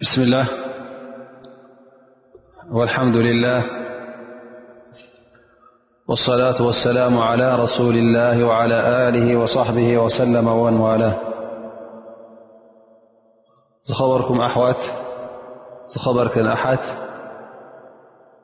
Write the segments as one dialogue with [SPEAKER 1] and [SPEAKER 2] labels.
[SPEAKER 1] بس الله والحمد لله والصلاة والسلام على رسول الله وعلى له وصحبه وسلم ومنواله خبركم أحوات خبركن أح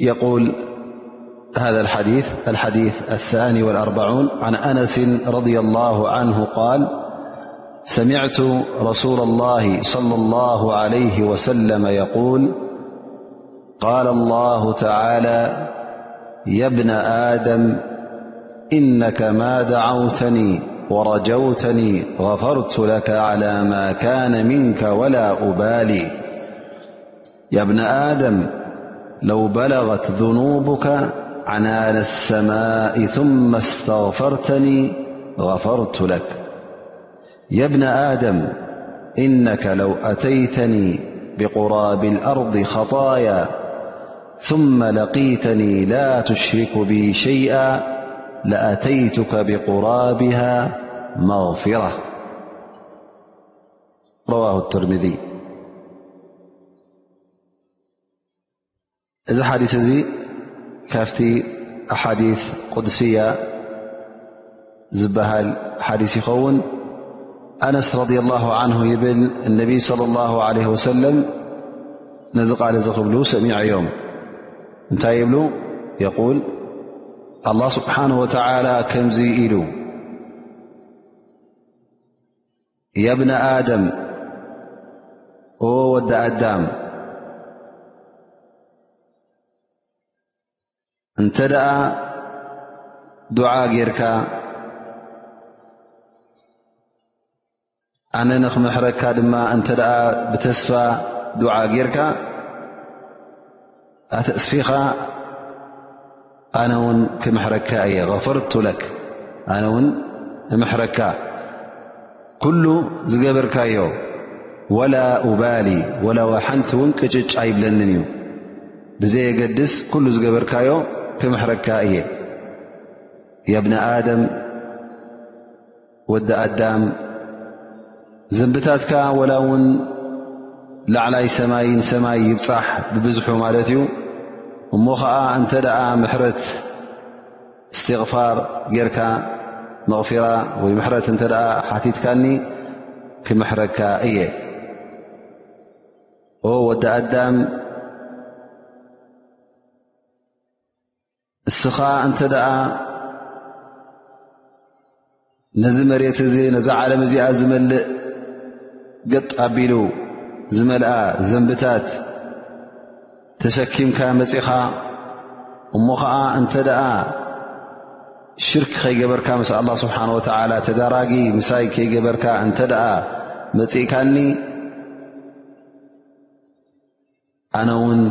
[SPEAKER 1] يقول هذا الحديث الحديث الثاني والأربعون عن أنس - رضي الله عنه - قال سمعت رسول الله - صلى الله عليه وسلم - يقول قال الله تعالى يا ابن آدم إنك ما دعوتني ورجوتني غفرت لك على ما كان منك ولا أبالي يا ابن آدم لو بلغت ذنوبك عنان السماء ثم استغفرتني غفرت لك يا بن آدم إنك لو أتيتني بقراب الأرض خطايا ثم لقيتني لا تشرك بي شيئا لأتيتك بقرابها مغفرة ረዋሁ ትርሚዲ እዚ ሓዲስ እዚ ካብቲ ኣሓዲ ቅድስያ ዝበሃል ሓዲስ ይኸውን ኣነስ ረድ ላሁ ዓንሁ ይብል እነቢይ صለ ላሁ ዓለ ወሰለም ነዚ ቓል እዚ ክብሉ ሰሚዐ ዮም እንታይ ይብሉ የቁል ኣላ ስብሓን ወተላ ከምዙ ኢሉ የብነ ኣደም ኦ ወዲ ኣዳም እንተ ደኣ ዱዓ ጌርካ ኣነ ንኽምሕረካ ድማ እንተ ብተስፋ ዱዓ ጌርካ ኣተእስፊኻ ኣነ ውን ክምሕረካ እየ غፈርቱ ለክ ኣነ ውን እምሕረካ ኩሉ ዝገብርካዮ ወላ ኡባሊ ወላ ሓንቲ ውን ቅጭጭ ኣይብለንን እዩ ብዘየገድስ ኩሉ ዝገብርካዮ ክምሕረካ እየ የብነ ኣደም ወዲ ኣዳም ዘንብታትካ ወላ እውን ላዕላይ ሰማይ ንሰማይ ይብፃሕ ብብዝሑ ማለት እዩ እሞ ከዓ እንተ ደኣ ምሕረት እስትቕፋር ጌርካ መቕፊራ ወይ ምሕረት እንተ ኣ ሓቲትካኒ ክምሕረካ እየ ወዲ ኣዳም እስኻ እንተ ደኣ ነዚ መሬት እዚ ነዚ ዓለም እዚኣ ዝመልእ ገጥ ኣቢሉ ዝመልኣ ዘንብታት ተሸኪምካ መፂኻ እሞ ኸዓ እንተ ደኣ ሽርክ ከይገበርካ ምስ ኣላ ስብሓን ወተዓላ ተዳራጊ ምሳይ ከይገበርካ እንተ ደኣ መፂእካኒ ኣነ ውን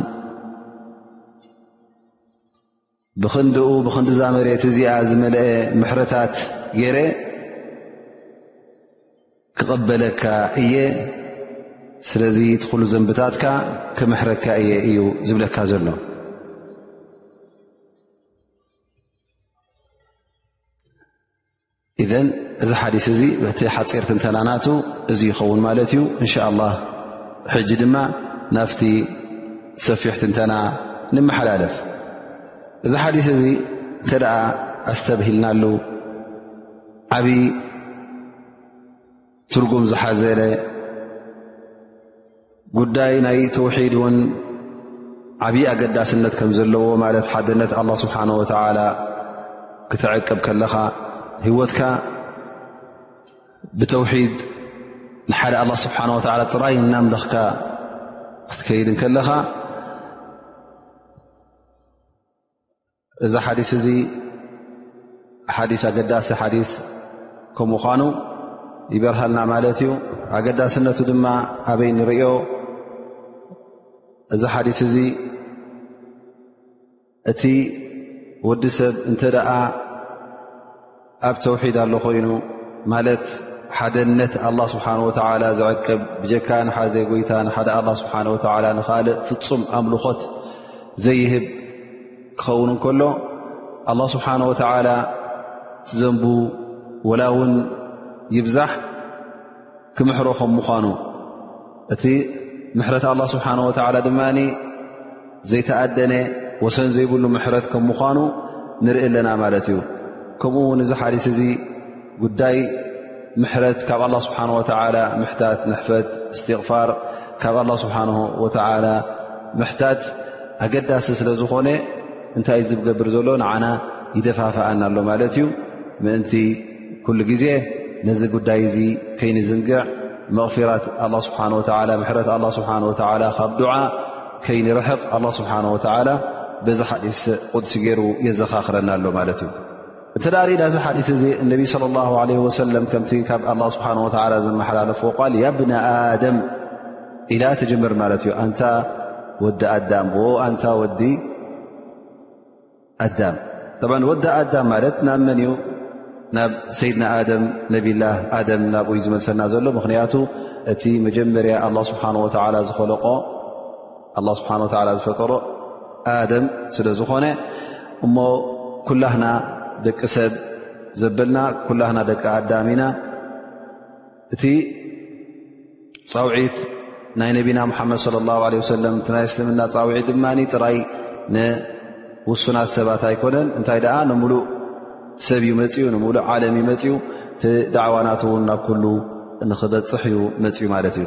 [SPEAKER 1] ብክንድኡ ብክንዲ ዛ መሬት እዚኣ ዝመለአ ምሕረታት ገይረ ክቐበለካ እየ ስለዚ እቲ ኩሉ ዘንብታትካ ክምሕረካ እየ እዩ ዝብለካ ዘሎ ኢዘን እዚ ሓዲስ እዚ እቲ ሓፂር ትንተናናቱ እዚ ይኸውን ማለት እዩ እንሻ ላ ሕጂ ድማ ናፍቲ ሰፊሕ ትንተና ንመሓላለፍ እዚ ሓዲስ እዚ እንተ ደኣ ኣስተብሂልናሉ ዓብዪ ትርጉም ዝሓዘለ ጉዳይ ናይ ተውሒድ እውን ዓብዪ ኣገዳስነት ከም ዘለዎ ማለት ሓድነት ኣላ ስብሓን ወተዓላ ክተዕቅብ ከለኻ ህይወትካ ብተውሒድ ንሓደ ኣላ ስብሓን ወተዓላ ጥራይ እናምለኽካ ክትከይድ ከለኻ እዚ ሓዲስ እዚ ሓዲስ ኣገዳሲ ሓዲስ ከም ምዃኑ ይበርሃልና ማለት እዩ ኣገዳስነቱ ድማ ኣበይ ንርእዮ እዚ ሓዲስ እዚ እቲ ወዲ ሰብ እንተ ደኣ ኣብ ተውሒድ ኣሎ ኮይኑ ማለት ሓደነት ኣላ ስብሓን ወተላ ዝዕቅብ ብጀካ ንሓደ ጎይታ ንሓደ ኣላ ስብሓን ወተላ ንካልእ ፍፁም ኣምልኾት ዘይህብ ክኸውን ከሎ ኣላ ስብሓን ወተላ ትዘንቡ ወላ እውን ይብዛሕ ክምሕሮ ከም ምዃኑ እቲ ምሕረት ኣላ ስብሓን ወተዓላ ድማ ዘይተኣደነ ወሰን ዘይብሉ ምሕረት ከም ምዃኑ ንርኢ ኣለና ማለት እዩ ከምኡ ውን እዚ ሓዲስ እዚ ጉዳይ ምሕረት ካብ ኣላ ስብሓን ወተዓላ ምሕታት ንሕፈት እስትቕፋር ካብ ኣላ ስብሓን ወተዓላ ምሕታት ኣገዳሲ ስለ ዝኾነ እንታይ ዝብገብር ዘሎ ንዓና ይደፋፍኣና ኣሎ ማለት እዩ ምእንቲ ኩሉ ግዜ ነዚ ጉዳይ እዚ ከይንዝንግዕ መቕፊራት ኣላ ስብሓን ወተዓላ ምሕረት ኣላ ስብሓን ወተዓላ ካብ ዱዓ ከይንርሕቕ ኣላ ስብሓን ወተዓላ በዚ ሓዲስ ቁድሲ ገይሩ የዘኻኽረና ኣሎ ማለት እዩ እንተ ዳኣ ሪኢና እዚ ሓዲስ እዚ እነቢ ስለ ላሁ ለ ወሰለም ከምቲ ካብ ኣላ ስብሓን ወተዓላ ዘመሓላለፍዎ ቃል ያብነ ኣደም ኢላ ትጅምር ማለት እዩ ኣንታ ወዲ ኣዳም ዎ ኣንታ ወዲ ኣዳም ብ ወዲ ኣዳም ማለት ናብ መን እዩ ናብ ሰይድና ኣደም ነብላ ኣደም ናብኡዩ ዝመልሰና ዘሎ ምክንያቱ እቲ መጀመርያ ኣላ ስብሓን ወላ ዝለቆ ኣ ስብሓን ወላ ዝፈጠሮ ኣደም ስለ ዝኾነ እሞ ኩላህና ደቂ ሰብ ዘበልና ኩላህና ደቂ ኣዳም ኢና እቲ ፃውዒት ናይ ነቢና ሙሓመድ ለ ላ ለ ወሰለም እቲ ናይ እስልምና ፃውዒት ድማ ጥራይ ንውሱናት ሰባት ኣይኮነን እንታይ ደኣ ንምሉእ ሰብ እዩ መፅኡ ንምሉእ ዓለም እዩ መፅኡ እቲ ዳዕዋናት እውን ናብ ኩሉ ንኽበፅሕ እዩ መፅኡ ማለት እዩ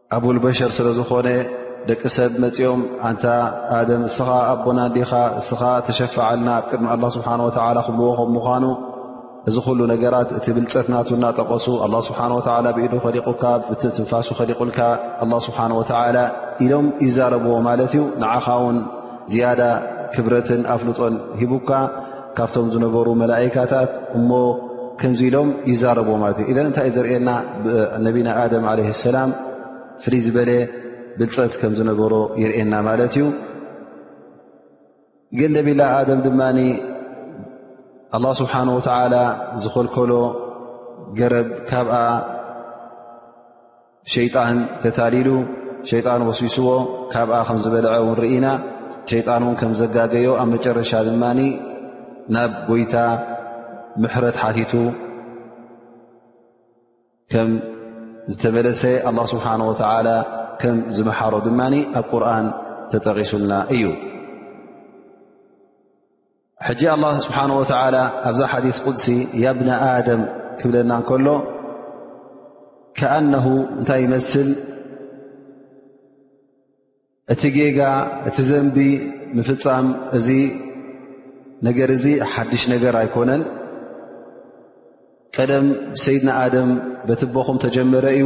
[SPEAKER 1] ኣቡልበሸር ስለ ዝኾነ ደቂ ሰብ መጺኦም ኣንታ ኣደም እስኻ ኣቦና እንዲኻ እስኻ ተሸፍዓልና ኣብ ቅድሚ ኣላ ስብሓን ወተዓላ ክብልዎ ከም ምዃኑ እዚ ኩሉ ነገራት እቲ ብልፀት ናቱ እናጠቐሱ ኣላ ስብሓን ወተዓላ ብኢዱ ከሊቑካ ብትንፋሱ ከሊቑልካ ኣላ ስብሓን ወተዓላ ኢሎም ይዛረብዎ ማለት እዩ ንዓኻ ውን ዝያዳ ክብረትን ኣፍልጦን ሂቡካ ካብቶም ዝነበሩ መላእካታት እሞ ከምዚ ኢሎም ይዛረብዎ ማለት እዩ ኢዘን እንታይ እዩ ዘርእየና ነቢና ኣደም ዓለ ሰላም ፍልይ ዝበለ ብልፀት ከም ዝነበሮ ይርእየና ማለት እዩ ግን ነቢላ ኣደም ድማ ኣላ ስብሓን ወተዓላ ዝኸልከሎ ገረብ ካብኣ ሸይጣን ተታሊሉ ሸይጣን ወሲስዎ ካብኣ ከም ዝበልዐ እውን ርኢና ሸይጣን እውን ከም ዘጋገዮ ኣብ መጨረሻ ድማ ናብ ጎይታ ምሕረት ሓቲቱ ከም ዝተመለሰ ኣላ ስብሓን ወተዓላ ከም ዝመሓሮ ድማ ኣብ ቁርን ተጠቒሱልና እዩ ሕጂ ኣላ ስብሓን ወተላ ኣብዛ ሓዲስ ቅድሲ ያብነ ኣደም ክብለና ከሎ ከኣነሁ እንታይ ይመስል እቲ ጌጋ እቲ ዘንቢ ምፍፃም እዚ ነገር እዚ ሓድሽ ነገር ኣይኮነን ቀደም ብሰይድና ኣደም በትቦኹም ተጀመረ እዩ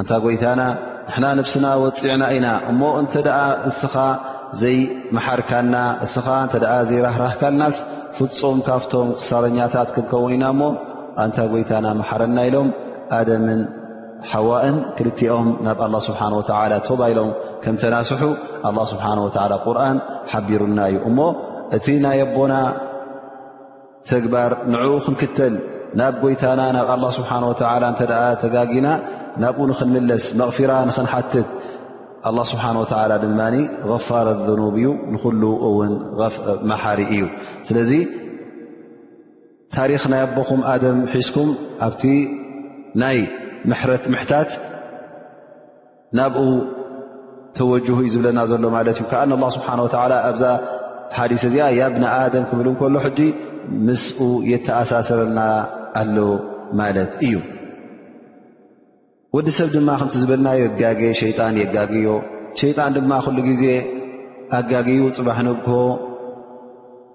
[SPEAKER 1] ኣንታ ጎይታና ንሕና ነብስና ወፂዕና ኢና እሞ እንተ እስኻ ዘይመሓርካና እስኻ እተ ዘይራህራህካልናስ ፍፁም ካብቶም ክሳረኛታት ክንከውን ኢና እሞ ኣንታ ጎይታና መሓረና ኢሎም ኣደምን ሓዋእን ክልቲኦም ናብ ኣላ ስብሓን ወተላ ቶባ ኢሎም ከም ተናስሑ ኣላ ስብሓን ወተላ ቁርን ሓቢሩና እዩ እሞ እቲ ናይ ኣቦና ተግባር ንዕኡ ክንክተል ናብ ጎይታና ናብ ኣላ ስብሓን ወተላ እንተ ተጋጊና ናብኡ ንክንምለስ መቕፊራ ንክንሓትት ኣላ ስብሓን ወተላ ድማ ፋር ኣዘኑብ እዩ ንኩሉ እውን መሓሪ እዩ ስለዚ ታሪክ ናይ ኣቦኹም ኣደም ሒዝኩም ኣብቲ ናይ ምሕረት ምሕታት ናብኡ ተወጅሁ እዩ ዝብለና ዘሎ ማለት እዩ ከኣ ላ ስብሓን ወላ ኣብዛ ሓዲስ እዚኣ ያብነ ኣደም ክብል እንከሎ ሕጂ ምስኡ የተኣሳሰረልና ኣሎ ማለት እዩ ወዲ ሰብ ድማ ከምቲ ዝበልናዮ የጋገ ሸይጣን የጋግዮ ሸይጣን ድማ ኩሉ ግዜ ኣጋግዩ ፅባሕ ንግሆ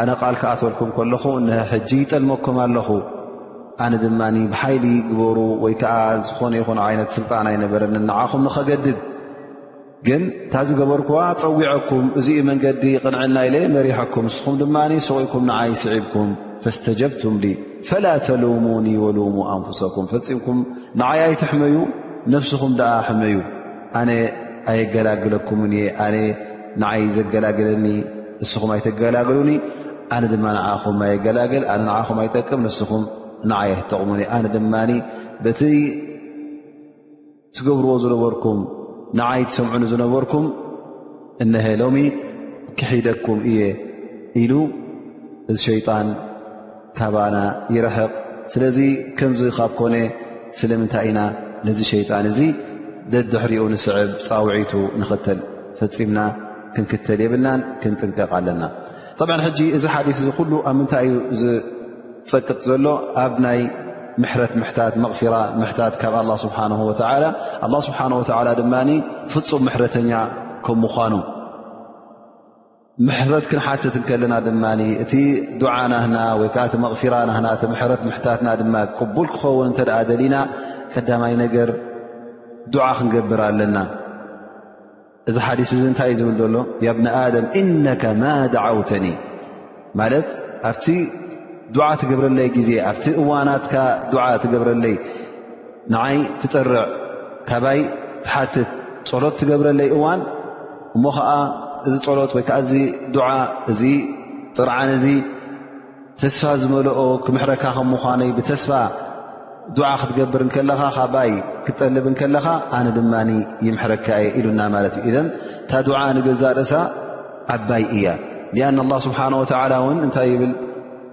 [SPEAKER 1] ኣነ ቃል ክኣትወልኩም ከለኹ እነሀ ሕጂ ይጠልመኩም ኣለኹ፣ ኣነ ድማ ብሓይሊ ግበሩ ወይ ከዓ ዝኾነ ይኹን ዓይነት ስልጣን ኣይነበረኒ ንዓኹም ንኸገድድ ግን እታ ዝገበርኩዋ ፀዊዐኩም እዚ መንገዲ ቕንዕና ኢለ መሪሐኩም ንስኹም ድማ ሰቂኩም ንዓይ ስዒብኩም ፈስተጀብቱም ፈላ ተሉሙኒ ወሉሙ ኣንፍሰኩም ፈፂምኩም ንዓይ ኣይትሕመዩ ነፍስኹም ድኣ ሕመዩ ኣነ ኣየገላግለኩምን እየ ንዓይ ዘገላግለኒ ንስኹም ኣይተገላግሉኒ ኣነ ድማ ንዓኹም ኣየገላግል ኣነ ንዓኹም ኣይጠቅም ንስኹም ንዓይ ኣይትጠቕሙኒ ኣነ ድማ በቲ ትገብርዎ ዝነበርኩም ንዓይ ትሰምዑኒ ዝነበርኩም እነሀ ሎሚ ክሒደኩም እየ ኢሉ እዚ ሸይጣን ካባና ይርሕቕ ስለዚ ከምዚ ካብ ኮነ ስለምንታይ ኢና ነዚ ሸይጣን እዚ ደድሕሪኡ ንስዕብ ፃውዒቱ ንኽተል ፈፂምና ክንክተል የብልናን ክንጥንቀቕ ኣለና ጠብዓ ሕጂ እዚ ሓዲስ እዚ ኩሉ ኣብ ምንታይ እዩ ዝፀቅጥ ዘሎ ኣብ ናይ ምሕረት ምሕታት መቕፊራ ምሕታት ካብ ኣላ ስብሓን ወተላ ኣላ ስብሓን ወተላ ድማ ፍፁም ምሕረተኛ ከም ምዃኑ ምሕረት ክንሓትት እንከለና ድማ እቲ ዱዓ ናህና ወይ ከዓ እቲ መቕፊራ ናህና እቲ ምሕረት ምሕታትና ድማ ቅቡል ክኸውን እንተ ደኣ ደሊና ቀዳማይ ነገር ዱዓ ክንገብር ኣለና እዚ ሓዲስ እዚ እንታይ እዩ ዝብል ዘሎ ያብኒ ኣደም እነከ ማ ደዓውተኒ ማለት ኣብቲ ዱዓ ትገብረለይ ግዜ ኣብቲ እዋናትካ ዱዓ ትገብረለይ ንዓይ ትጥርዕ ካባይ ትሓትት ፀሎት ትገብረለይ እዋን እሞ ኸዓ እዚ ጸሎት ወይ ከዓ እዚ ዱዓ እዚ ጥርዓን እዚ ተስፋ ዝመልኦ ክምሕረካ ከም ምዃነይ ብተስፋ ዱዓ ክትገብር እንከለኻ ካባይ ክትጠልብ እንከለኻ ኣነ ድማ ይምሕረካ እየ ኢሉና ማለት እዩ እዘን እታ ዱዓ ንገዛ ርእሳ ዓባይ እያ ኣን ኣላ ስብሓን ወተዓላ እውን እንታይ ይብል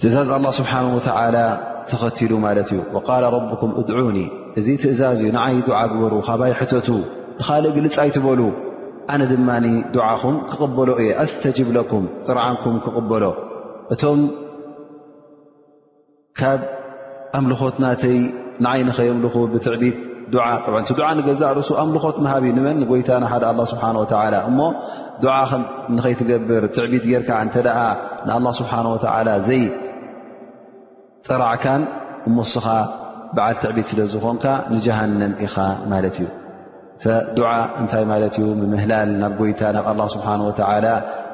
[SPEAKER 1] ትእዛዝ ኣላህ ስብሓን ወተዓላ ተኸቲሉ ማለት እዩ ወቃል ረብኩም እድዑኒ እዚ ትእዛዝ እዩ ንዓይ ዱዓ ግበሩ ካባይ ሕተቱ ንኻልእ ግልፅ ኣይትበሉ ኣነ ድማ ዱዓኹም ክቕበሎ እየ ኣስተጅብ ለኩም ጥርዓንኩም ክቕበሎ እቶም ካብ ኣምልኾት ናተይ ንዓይ ንኸየምልኹ ብትዕቢት ዱዓ ብ እቲ ዱዓ ንገዛእ ርእሱ ኣምልኾት መሃቢ ንመን ንጎይታ ንሓደ ኣላ ስብሓን ወተዓላ እሞ ዱዓ ንኸይትገብር ትዕቢት ጌርካ እንተ ደኣ ንኣላ ስብሓን ወተዓላ ዘይጠራዕካን እሞስኻ በዓል ትዕቢት ስለ ዝኾንካ ንጀሃንም ኢኻ ማለት እዩ ዱዓ እንታይ ማለት እዩ ምምህላል ናብ ጎይታ ናብ ኣላ ስብሓን ወተላ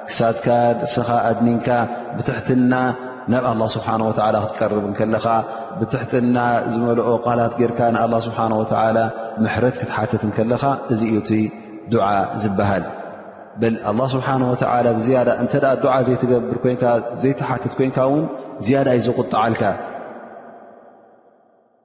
[SPEAKER 1] ክሳትካ ንስኻ ኣድኒንካ ብትሕትና ናብ ኣላ ስብሓን ወተላ ክትቀርብ ከለኻ ብትሕትና ዝመልኦ ቃላት ጌርካ ንኣላ ስብሓን ወተላ ምሕረት ክትሓትት ከለኻ እዚ እዩ እቲ ዱዓ ዝበሃል በል ኣላ ስብሓን ወተላ ብዝያዳ እንተ ዱዓ ዘይትገብር ኮንካ ዘይትሓትት ኮንካ እውን ዝያዳ እዩ ዝቁጣዓልካ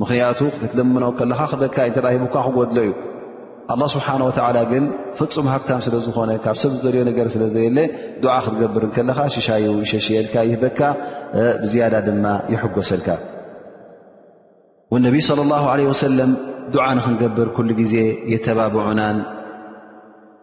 [SPEAKER 1] ምኽንያቱ ክትልምኖ ከለኻ ክበካይ እተ ሂቡካ ክጎድሎ እዩ ኣላ ስብሓን ወተዓላ ግን ፍፁም ሃብታም ስለ ዝኾነ ካብ ሰብ ዝደልዮ ነገር ስለ ዘየለ ዱዓ ክትገብር ከለኻ ሽሻዩ ይሸሽየልካ ይህበካ ብዝያዳ ድማ ይሕጎሰልካ ነቢይ ለ ላ ለ ወሰለም ዱዓ ንክንገብር ኩሉ ግዜ የተባብዑናን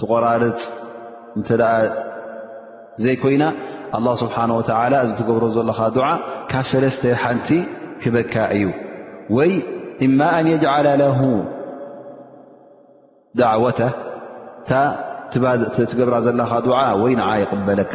[SPEAKER 1] ትቆራርፅ እንተ ዘይኮይና ኣላ ስብሓን ወተላ እዚ ትገብሮ ዘለኻ ዱዓ ካብ ሰለስተ ሓንቲ ክበካ እዩ ወይ እማ ኣን የጅዓላ ለ ዳዕወተ እታ ትገብራ ዘለኻ ዱዓ ወይ ንዓ ይቕበለካ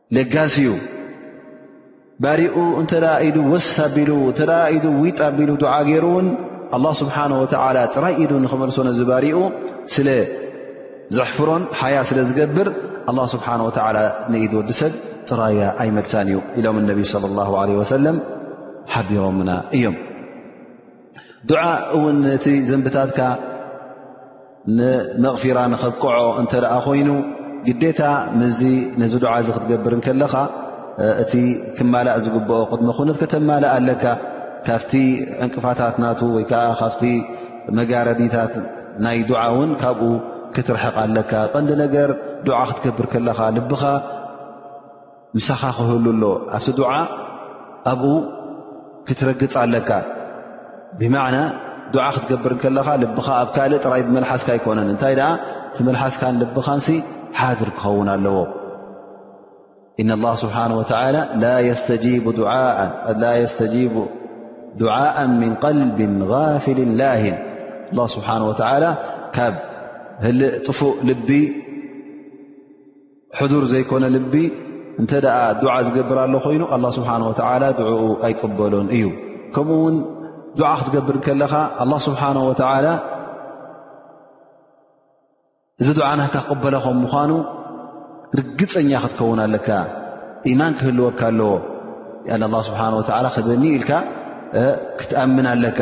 [SPEAKER 1] ለጋስ እዩ ባሪኡ እንተ ኢዱ ወስ ኣቢሉ እተ ኢዱ ዊጥ ኣቢሉ ዱዓ ገይሩ እውን ኣላ ስብሓን ወተላ ጥራይ ኢዱ ንኽመልሶ ነዚ ባሪኡ ስለ ዘሕፍሮን ሓያ ስለ ዝገብር ኣላ ስብሓን ወተላ ንኢድ ወዲ ሰብ ጥራያ ኣይመልሳን እዩ ኢሎም ነቢይ ለ ላ ለ ወሰለም ሓቢሮምና እዮም ዱዓ እውን እቲ ዘንብታትካ ንመቕፊራ ንኸብቅዖ እንተ ደኣ ኮይኑ ግዴታ ምዚ ነዚ ዱዓ እዚ ክትገብር ከለኻ እቲ ክማላእ ዝግብኦ ቅድሚ ኩነት ከተማልእ ኣለካ ካብቲ ዕንቅፋታት ናቱ ወይ ከዓ ካብቲ መጋረዲታት ናይ ዱዓ እውን ካብኡ ክትርሕቕ ኣለካ ቀንዲ ነገር ዱዓ ክትገብር ከለኻ ልብኻ ምሳኻ ክህሉ ኣሎ ኣብቲ ዱዓ ኣብኡ ክትረግፅ ኣለካ ብማዕና ዱዓ ክትገብር ከለኻ ልብኻ ኣብ ካልእ ጥራይ ብመልሓስካ ኣይኮነን እንታይ ደኣ እቲ መልሓስካን ልብኻንሲ ሓድር ክኸውን ኣለዎ እነ ላ ስብሓን ወተላ ላ የስተጂቡ ዱዓء ምን ቀልቢ غፍል ላሂን ላ ስብሓን ወተላ ካብ ህልእ ጥፉእ ልቢ ሕዱር ዘይኮነ ልቢ እንተ ዱዓ ዝገብር ኣሎ ኮይኑ ኣላ ስብሓን ወተላ ድዕኡ ኣይቅበሎን እዩ ከምኡ ውን ዱዓ ክትገብር ከለኻ ኣላ ስብሓን ወተላ እዚ ዱዓ ናካ ክቕበለ ከም ምኳኑ ርግፀኛ ክትከውን ኣለካ ኢማን ክህልወካ ኣለዎ ኣላ ስብሓን ወተላ ክበኒ ኢልካ ክትኣምን ኣለካ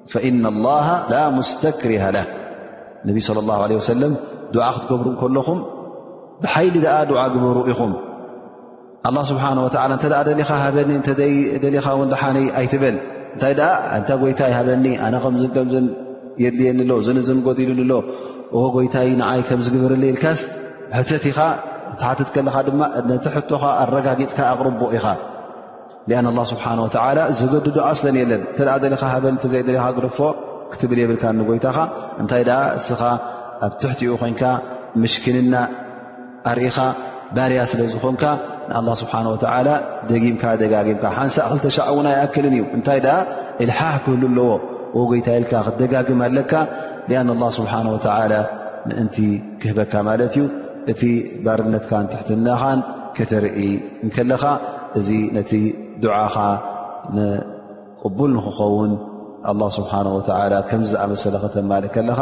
[SPEAKER 1] ፈኢና ላሃ ላ ሙስተክሪሃ ለህ ነቢ ስለ ላ ለ ወሰለም ዱዓ ክትገብሩ ከለኹም ብሓይሊ ደኣ ዱዓ ግበሩ ኢኹም ኣላ ስብሓን ወላ እተ ደሊኻ ሃበኒ እተደሊኻ ወንድሓኒ ኣይትበል እንታይ ደኣ እንታ ጎይታይ ሃበኒ ኣነ ከምዝከምዝን የድልየኒ ኣሎ ዝንዝን ጎዲሉኒ ኣሎ ኦ ጎይታይ ንዓይ ከም ዝግብርለ ኢልካስ ሕተት ኢኻ እተሓትት ከለኻ ድማ ነቲ ሕቶኻ ኣረጋጊፅካ ኣቕርቦ ኢኻ ሊኣን ኣላ ስብሓን ወተዓላ ዝገድዶ ኣስለን የለን እተ ደሊኻ ሃበን እተዘይደሊኻ ግድፎ ክትብል የብልካ ንጎይታኻ እንታይ ደኣ እስኻ ኣብ ትሕቲኡ ኮንካ ምሽኪንና ኣርኢኻ ባርያ ስለ ዝኾንካ ንኣላ ስብሓን ወተዓላ ደጊምካ ደጋጊምካ ሓንሳእ ክልተሻዕ እውን ኣይኣክልን እዩ እንታይ ደኣ ኢልሓሕ ክህሉ ኣለዎ ወጎይታ ኢልካ ክትደጋግም ኣለካ ሊኣን ኣላ ስብሓን ወተዓላ ምእንቲ ክህበካ ማለት እዩ እቲ ባርነትካን ትሕትናኻን ከተርኢ እንከለኻ እዚ ነቲ ዱዓኻ ንቕቡል ንክኸውን ኣላ ስብሓን ወተላ ከምዚ ዝኣመሰለ ከተማልእ ከለኻ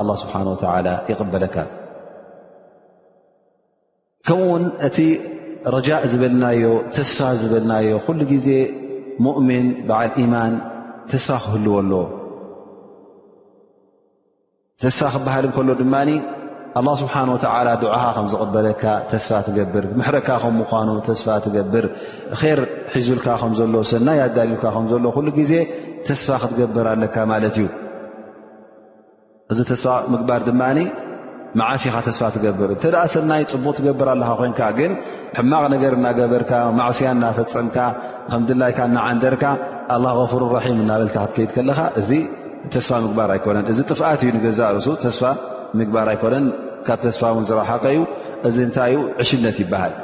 [SPEAKER 1] ኣላ ስብሓን ወተላ ይቕበለካ ከምኡ ውን እቲ ረጃእ ዝበልናዮ ተስፋ ዝበልናዮ ኩሉ ግዜ ሙእምን በዓል ኢማን ተስፋ ክህልዎ ኣለዎ ተስፋ ክበሃል ከሎ ድማ ኣላ ስብሓን ወተላ ድዓኻ ከም ዝቕበለካ ተስፋ ትገብር ምሕረካ ከም ምኳኑ ተስፋ ትገብር ር ሒዙልካ ከምዘሎ ሰናይ ኣዳልዩካ ከምዘሎ ኩሉ ግዜ ተስፋ ክትገብር ኣለካ ማለት እዩ እዚ ተስፋ ምግባር ድማ መዓስ ኢኻ ተስፋ ትገብር እተ ሰናይ ፅቡቕ ትገብር ኣለካ ኮንካ ግን ሕማቕ ነገር እናገበርካ ማዕስያ እናፈፀምካ ከም ድላይካ እናዓንደርካ ኣላ غፍሩ ራሒም እናበልካ ክትከይድ ከለኻ እዚ ተስፋ ምግባር ኣይኮነን እዚ ጥፍኣት እዩ ንገዛ ርእሱ ተስፋ ምግባር ኣይኮነን ካብ ተስፋ እውን ዝረሓቀ እዩ እዚ እንታይ እዩ ዕሽነት ይበሃል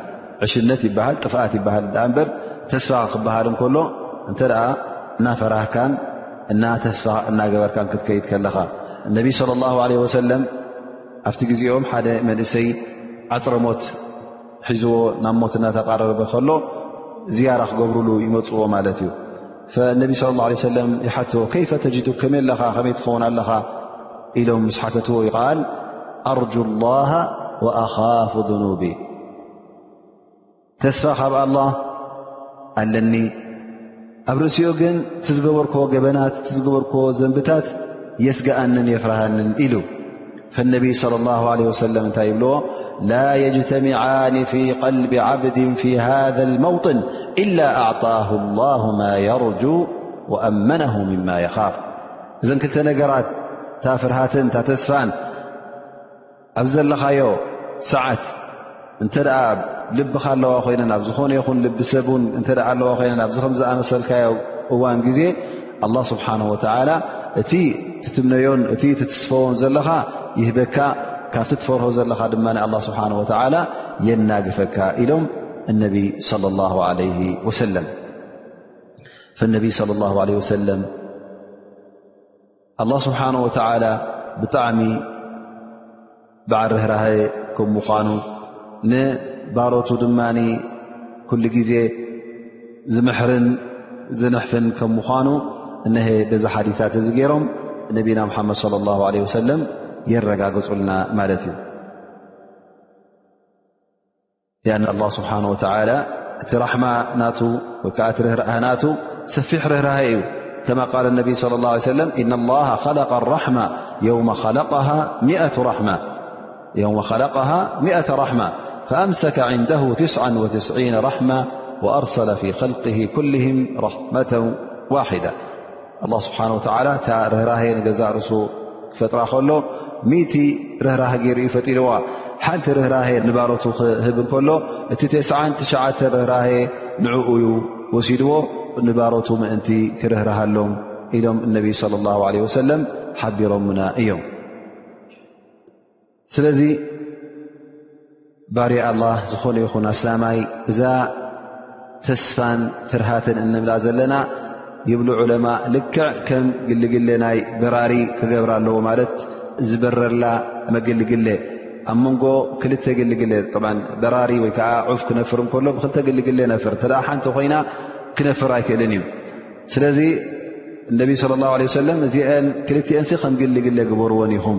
[SPEAKER 1] ዕሽነት ይበሃል ጥፍኣት ይበሃል ዳኣ እምበር ተስፋ ክበሃል እንከሎ እንተ እናፈራህካን እና ተስፋ እናገበርካን ክትከይድ ከለኻ እነቢ ስለ ላ ለ ወሰለም ኣብቲ ግዜኦም ሓደ መንእሰይ ዓፅረሞት ሒዝዎ ናብ ሞት እናተቃረርበ ከሎ ዝያራ ክገብርሉ ይመፅዎ ማለት እዩ ፈእነቢ ስለ ላ ለ ሰለም ይሓትዎ ከይፈ ተጅዱ ከመይ ኣለኻ ከመይ ትኸውን ኣለኻ ኢሎም ምስ ሓተትዎ ይቃል ኣርጁ ላ ወኣኻፉ ኑቢ ተስፋ ካብ ኣላ ኣለኒ ኣብ ርእሲኡ ግን እቲ ዝገበርክዎ ገበናት እቲ ዝገበርክዎ ዘንብታት የስግኣንን የፍርሃንን ኢሉ ፈነቢይ صለ ላሁ ለ ወሰለም እንታይ ይብልዎ ላ የጅተሚዓኒ ፊ ቐልቢ ዓብድ ፊ ሃذ መውጥን ኢላ ኣዕጣሁ ላሁ ማ የርጁ ወኣመነሁ ምማ የኻፍ እዘን ክልተ ነገራት እታ ፍርሃትን እታ ተስፋን ኣብ ዘለኻዮ ሰዓት እንተ ልብኻ ኣለዋ ኮይነን ኣብ ዝኾነ ይኹን ልቢ ሰብ ውን እተ ኣለዋ ኮይነን ኣብዚ ከም ዝኣመሰልካዮ እዋን ግዜ ኣላ ስብሓን ወተዓላ እቲ ትትምነዮን እቲ ትትስፈዎን ዘለኻ ይህበካ ካብቲ ትፈርሆ ዘለኻ ድማ ኣላ ስብሓን ወተዓላ የናግፈካ ኢሎም እነቢ ለ ላ ለ ወሰለም ፈነቢ ለ ላ ለ ወሰለም ኣላህ ስብሓን ወተዓላ ብጣዕሚ በዓል ርህራሀ ከም ምዃኑ ንባሮቱ ድማ ኩሉ ግዜ ዝምሕርን ዝንሕፍን ከም ምዃኑ እነሀ በዚ ሓዲታት እዚ ገይሮም ነቢና ሙሓመድ ለ ላ ለ ወሰለም የረጋግፁልና ማለት እዩ لأن الله سبحانه وتعالى رحمنات سفح رهر كما قال النبي صلى الله عليه وسلم إن الله خلق الرحم يوم خلقها مئة رحمة فأمسك عنده ع وين رحمة وأرسل في خلقه كلهم رحمة واحدة ኣላ ስብሓን ወተዓላ እታ ርህራሄ ንገዛእ ርእሱ ክፈጥራ ከሎ ሚእቲ ርህራህ ገይሩ እዩ ፈጢርዋ ሓንቲ ርህራሄ ንባሮቱ ክህብ እንከሎ እቲ ተስዓን ትሽዓተ ርህራሄ ንዕኡ እዩ ወሲድዎ ንባሮቱ ምእንቲ ክርህርሃሎም ኢሎም እነቢይ ለ ላ ለ ወሰለም ሓቢሮምና እዮም ስለዚ ባርያ ኣላህ ዝኾነ ይኹን ኣስላማይ እዛ ተስፋን ፍርሃትን እንብላ ዘለና ይብሉ ዑለማ ልክዕ ከም ግልግለ ናይ በራሪ ክገብራ ኣለዎ ማለት ዝበረርላ መግልግለ ኣብ መንጎ ክልተ ግልግለ በራሪ ወይ ከዓ ዑፍ ክነፍር እንከሎ ብክልተ ግልግለ ነፍር እተ ሓንቲ ኮይና ክነፍር ኣይክእልን እዩ ስለዚ እነቢ ስለ ላሁ ለ ሰለም እዚአን ክልትኤንሲ ከም ግልግለ ግበርዎን ኢኹም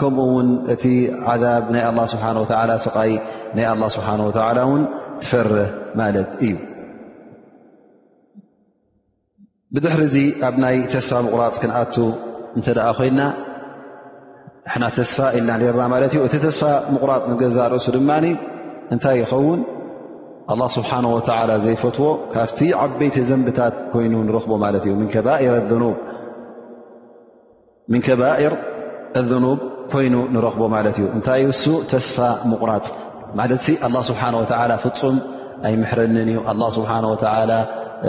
[SPEAKER 1] ከምኡ ውን እቲ ዓዛብ ናይ ኣላ ስብሓን ወተላ ስቓይ ናይ ኣላ ስብሓን ወተላ እውን ትፈርህ ማለት እዩ ብድሕሪ እዚ ኣብ ናይ ተስፋ ምቑራፅ ክንኣቱ እንተ ደኣ ኮይና ንሕና ተስፋ ኢልና ነርና ማለት እዩ እቲ ተስፋ ምቑራፅ ንገዛ ርእሱ ድማ እንታይ ይኸውን ኣላ ስብሓን ወተላ ዘይፈትዎ ካብቲ ዓበይቲ ዘንብታት ኮይኑ ንረኽቦ ማለት እዩ ምን ከባኢረ ኑብ ምን ከባር ኣኑብ ኮይኑ ንረኽቦ ማለት እዩ እንታይ እዩ እሱ ተስፋ ምቑራፅ ማለት ኣላ ስብሓን ወተላ ፍፁም ኣይምሕረንን እዩ ኣላ ስብሓን ወተላ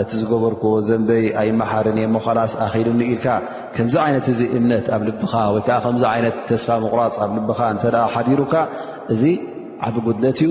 [SPEAKER 1] እቲ ዝገበርክዎ ዘንበይ ኣይመሓርን እየ ሞኸላስ ኣኺሉኒ ኢልካ ከምዚ ዓይነት እዚ እምነት ኣብ ልብኻ ወይ ከዓ ከምዚ ዓይነት ተስፋ ምቑራፅ ኣብ ልብኻ እንተ ሓዲሩካ እዚ ዓቢ ጉድለት እዩ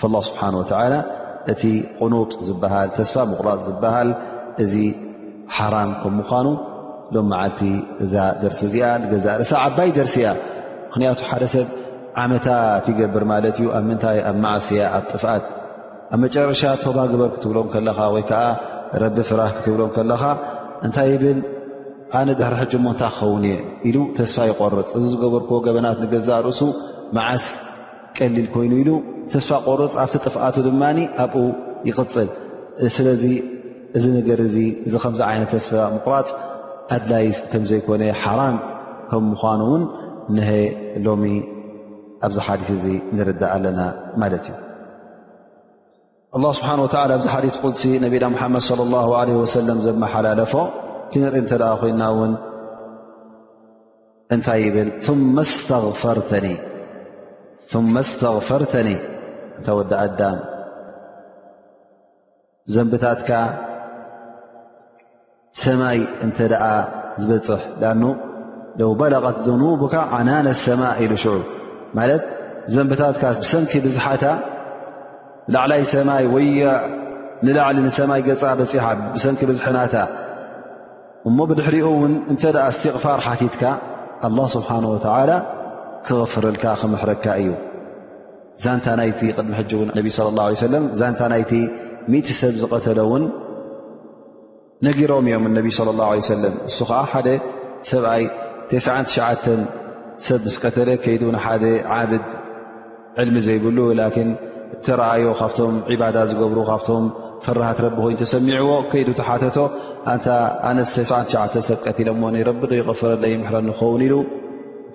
[SPEAKER 1] ፋላ ስብሓን ወተላ እቲ ቕኑጥ ዝበሃል ተስፋ ምቑራፅ ዝበሃል እዚ ሓራም ከም ምዃኑ ሎም መዓልቲ እዛ ደርሲ እዚኣ ንገዛእ ርእሳ ዓባይ ደርሲ እያ ምክንያቱ ሓደ ሰብ ዓመታት ይገብር ማለት እዩ ኣብ ምንታይ ኣብ ማዕስያ ኣብ ጥፍኣት ኣብ መጨረሻ ቶባ ግበር ክትብሎም ከለኻ ወይ ከዓ ረቢ ፍራህ ክትብሎም ከለኻ እንታይ ይብል ኣነ ድሕሪ ሕጂ እሞ እንታይ ክኸውን እየ ኢሉ ተስፋ ይቆርፅ እዚ ዝገበርክዎ ገበናት ንገዛእ ርእሱ መዓስ ቀሊል ኮይኑ ኢሉ ተስፋ ቆርፅ ኣብቲ ጥፍኣቱ ድማ ኣብኡ ይቕፅል ስለዚ እዚ ነገር እዚ እዚ ከምዚ ዓይነት ተስፋ ምቁራፅ ኣድላይ ከምዘይኮነ ሓራም ከም ምዃኑ እውን ነሀ ሎሚ ኣብዚ ሓዲስ እዚ ንርዳእ ኣለና ማለት እዩ ኣላ ስብሓን ወተላ ኣብዚ ሓዲት ቁድሲ ነቢና ሙሓመድ ለ ላ ለ ወሰለም ዘመሓላለፎ ክንርኢ እንተ ኮይና እውን እንታይ ይብል መ ስተغፈርተኒ እንታ ወዲ ኣዳም ዘንብታትካ ሰማይ እንተ ዝበፅሕ ኣ ለው በለغት ذኑብካ ዓናነ ሰማء ኢሉ ሽዑ ማለት ዘንብታትካ ብሰንኪ ብዝሓታ ላዕላይ ሰማይ ወይ ንላዕሊ ንሰማይ ገፃ በፂሓ ብሰንኪ ብዝሐናታ እሞ ብድሕሪኡ እውን እንተ እስትቕፋር ሓቲትካ ኣላ ስብሓን ወተላ ክቕፍረልካ ክምሕረካ እዩ ዛንታ ናይቲ ቅድሚ ሕጂ እውን ነቢ ለ ላ ሰለም ዛንታ ናይቲ ሚእቲ ሰብ ዝቐተለ እውን ነጊሮም እዮም እነቢ ስለ ላ ለ ሰለም እሱ ከዓ ሓደ ሰብኣይ ተ ትሽዓ ሰብ ምስ ቀተለ ከይዱ ንሓደ ዓብድ ዕልሚ ዘይብሉ ላኪን እተረኣዮ ካብቶም ዒባዳ ዝገብሩ ካብቶም ፈራሃት ረቢ ኮይኑ ተሰሚዕዎ ከይዱ ተሓተቶ ኣንታ ኣነስ ተ ትሽዓ ሰብ ቀትለ እሞ ንረቢ ዶ ይቕፍረለ ይምሕረ ንኸውን ኢሉ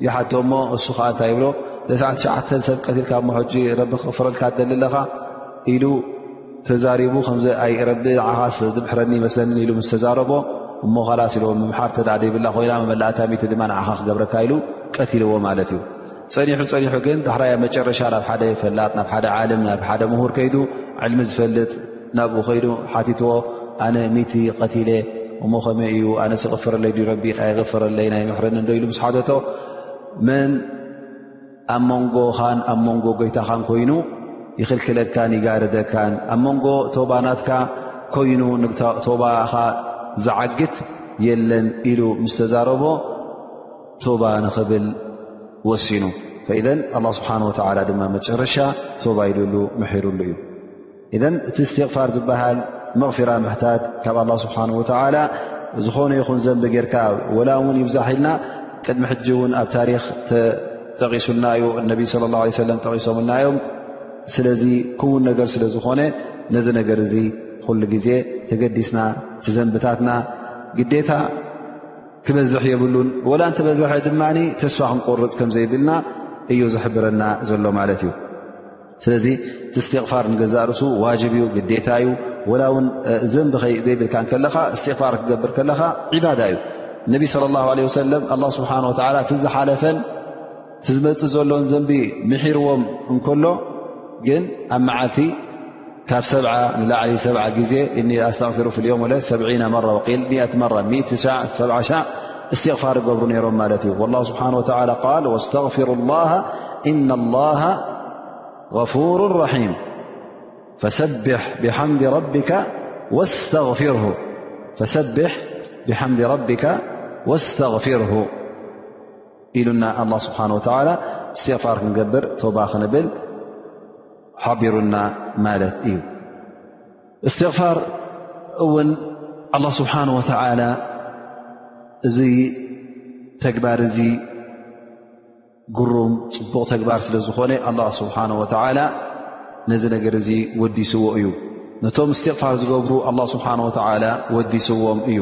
[SPEAKER 1] ይሓቶ እሞ እሱ ከዓ እንታይ ይብሎ ተሰዓ ትሽዓ ሰብ ቀትልካ ሞ ሕጂ ረቢ ክቕፍረልካ ደሊ ኣለኻ ኢሉ ተዛሪቡ ከምዚ ኣይረቢ ንዓኻስ ድምሕረኒ መስለኒ ኢሉ ምስ ተዛረቦ እሞ ኻላስ ኢልዎ ምምሓር እተ ደይብላ ኮይና መመላእታ ሚቲ ድማ ንዓኻ ክገብረካ ኢሉ ቀትልዎ ማለት እዩ ፀኒሑ ፀኒሑ ግን ዳሕራይ ኣብ መጨረሻ ናብ ሓደ ፈላጥ ናብ ሓደ ዓለም ናብ ሓደ ምሁር ከይዱ ዕልሚ ዝፈልጥ ናብኡ ከይዱ ሓቲትዎ ኣነ ሚቲ ቀትለ እሞ ከመይ እዩ ኣነ ስቕፍረለይ ዩ ረቢ ኣይቕፍረለይ ናይ ምሕረኒ ዶ ኢሉ ምስ ሓተቶ መን ኣብ መንጎኻን ኣብ መንጎ ጎይታኻን ኮይኑ ይኽልክለካን ይጋርደካን ኣብ መንጎ ቶባናትካ ኮይኑ ቶባኻ ዝዓግት የለን ኢሉ ምስ ተዛረቦ ቶባ ንኽብል ወሲኑ ፈኢዘን ኣላ ስብሓን ወተዓላ ድማ መጨረሻ ቶባ ኢሉሉ ምሒሩሉ እዩ እዘን እቲ እስትቕፋር ዝበሃል መቕፊራ ምሕታት ካብ ኣላ ስብሓን ወተዓላ ዝኾነ ይኹን ዘንቢ ጌርካ ወላ እውን ይብዛሕ ኢልና ቅድሚ ሕጂ እውን ኣብ ታሪክ ተጠቒሱልና እዩ እነቢ ስለ ላ ለ ሰለም ጠቒሶምልና እዮም ስለዚ ክውን ነገር ስለ ዝኾነ ነዚ ነገር እዚ ኩሉ ግዜ ተገዲስና እቲ ዘንብታትና ግዴታ ክበዝሕ የብሉን ወላ እንተበዝሐ ድማ ተስፋ ክንቆርፅ ከምዘይብልና እዩ ዝሕብረና ዘሎ ማለት እዩ ስለዚ እስትቕፋር ንገዛእ ርእሱ ዋጅብ እዩ ግዴታ እዩ ወላ እውን ዘንቢ ከዘይብልካ ከለኻ እስትቕፋር ክገብር ከለኻ ዒባዳ እዩ ነቢ ስለ ላ ለ ወሰለም ኣላ ስብሓን ወተላ እቲ ዝሓለፈን ቲዝመፅእ ዘሎን ዘንቢ ምሒርዎም እንከሎ ግን ኣብ መዓልቲ ካብ ሰ ንላዕሊ ሰ ግዜ እ ኣስተቕፊሩ ፍልዮም ወለ ሰ መራ ወል መራ ሸ استغفار جبرنيرمالت والله سبحانه وتعالى قال واستغفر الله إن الله غفور رحيم فسبح بحمد ربك واستغفره لن الله سبحانه وتعالى استغفاركن قبر باخنب ሓቢሩና ማለት እዩ እስትቕፋር እውን ኣላ ስብሓን ወተዓላ እዚ ተግባር እዚ ግሩም ፅቡቕ ተግባር ስለ ዝኾነ ኣላ ስብሓን ወተዓላ ነዚ ነገር እዚ ወዲስዎ እዩ ነቶም እስትቕፋር ዝገብሩ ኣላ ስብሓን ወተዓላ ወዲስዎም እዩ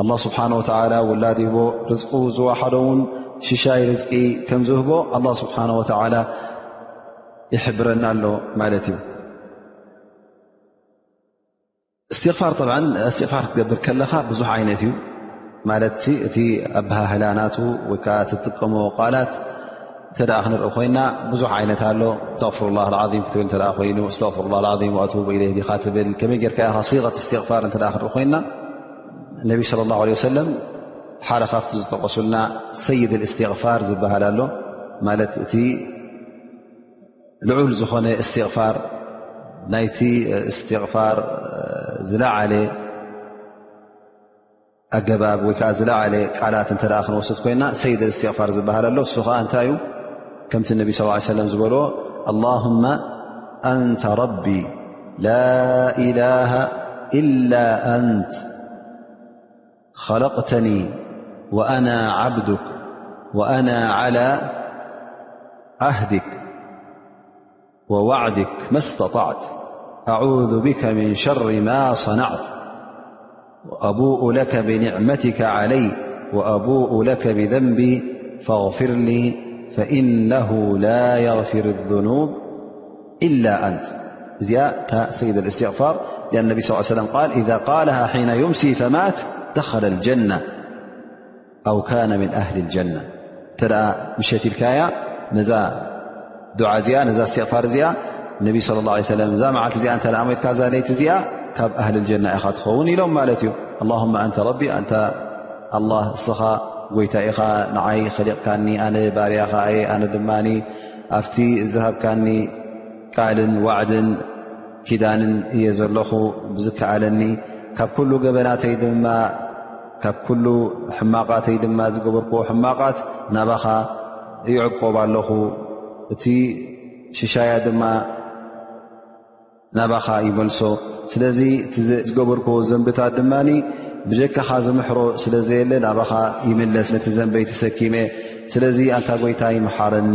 [SPEAKER 1] ኣላ ስብሓን ወተላ ውላድ ሂቦ ርዝቁ ዝወሓዶ እውን ሽሻይ ርዝቂ ከም ዝህቦ ኣላ ስብሓን ወተላ ይሕብረና ኣሎ ማለት እዩ እስትቕፋር ብ እስትቕፋር ክትገብር ከለኻ ብዙሕ ዓይነት እዩ ማለት እቲ ኣብሃህላ ናቱ ወይከዓ እትጥቀሞ ቃላት እተ ክንርኢ ኮይና ብዙሕ ዓይነት ኣሎ ተፍሩ ላ ም ክትብል እተ ኮይኑ ስተፍሩ ላ ኣቡ ኢለ ዲካ ትብል ከመይ ጌርካ ኢኻ ስቀት እስትቕፋር እተ ክንርኢ ኮይና ነቢ صለ ላه ለ ሰለም ሓደ ካብቲ ዝጠቀሱልና ሰይድ እስትቕፋር ዝበሃል ኣሎ ማለት እቲ ልዑል ዝኾነ እስትቕፋር ናይቲ እስትቕፋር ዝለዓለ ኣገባብ ወይ ከዓ ዝለዓለ ቃላት እንተ ክንወስድ ኮይና ሰይድ እስትቕፋር ዝበሃል ኣሎ እሱ ከዓ እንታይ እዩ ከምቲ ነቢ ስ ሰለም ዝበልዎ ኣላሁመ ኣንተ ረቢ لا إله إلا أنت خلقتني وأنا عبدك وأنا على عهدك ووعدك ما استطعت أعوذ بك من شر ما صنعت وأبوء لك بنعمتك عليه وأبوء لك بذنبي فاغفر لي فإنه لا يغفر الذنوب إلا أنت سيد الاستغفار لأن النبي صلى ال ليه وسلم قال إذا قالها حين يمسي فمات دخل الجنة ኣው ካነ ምን ኣህሊ ጀና እተ ምሸት ኢልካያ ነዛ ዱዓ እዚኣ ነዛ እስትቕፋር እዚኣ ነቢ ለ ላ ሰለ እዛ መዓልቲ እዚኣ እተ ሞትካ እዛ ለይቲ እዚኣ ካብ ኣህሊ ልጀና ኢኻ ትኸውን ኢሎም ማለት እዩ ኣላሁማ ኣንተ ረቢ ኣንታ ኣላ እስኻ ጎይታ ኢኻ ንዓይ ከሊቕካኒ ኣነ ባርያ ኸኣየ ኣነ ድማ ኣብቲ ዝሃብካኒ ቃልን ዋዕድን ኪዳንን እየ ዘለኹ ብዝከኣለኒ ካብ ኩሉ ገበናተይ ድማ ካብ ኩሉ ሕማቓተይ ድማ ዝገበርክዎ ሕማቓት ናባኻ ይዕቆብ ኣለኹ እቲ ሽሻያ ድማ ናባኻ ይመልሶ ስለዚ ዝገበርክዎ ዘንብታት ድማ ብጀካኻ ዝምሕሮ ስለ ዘየለ ናባኻ ይምለስ ነቲ ዘንበይ ተሰኪመ ስለዚ ኣንታ ጎይታይ መሓረኒ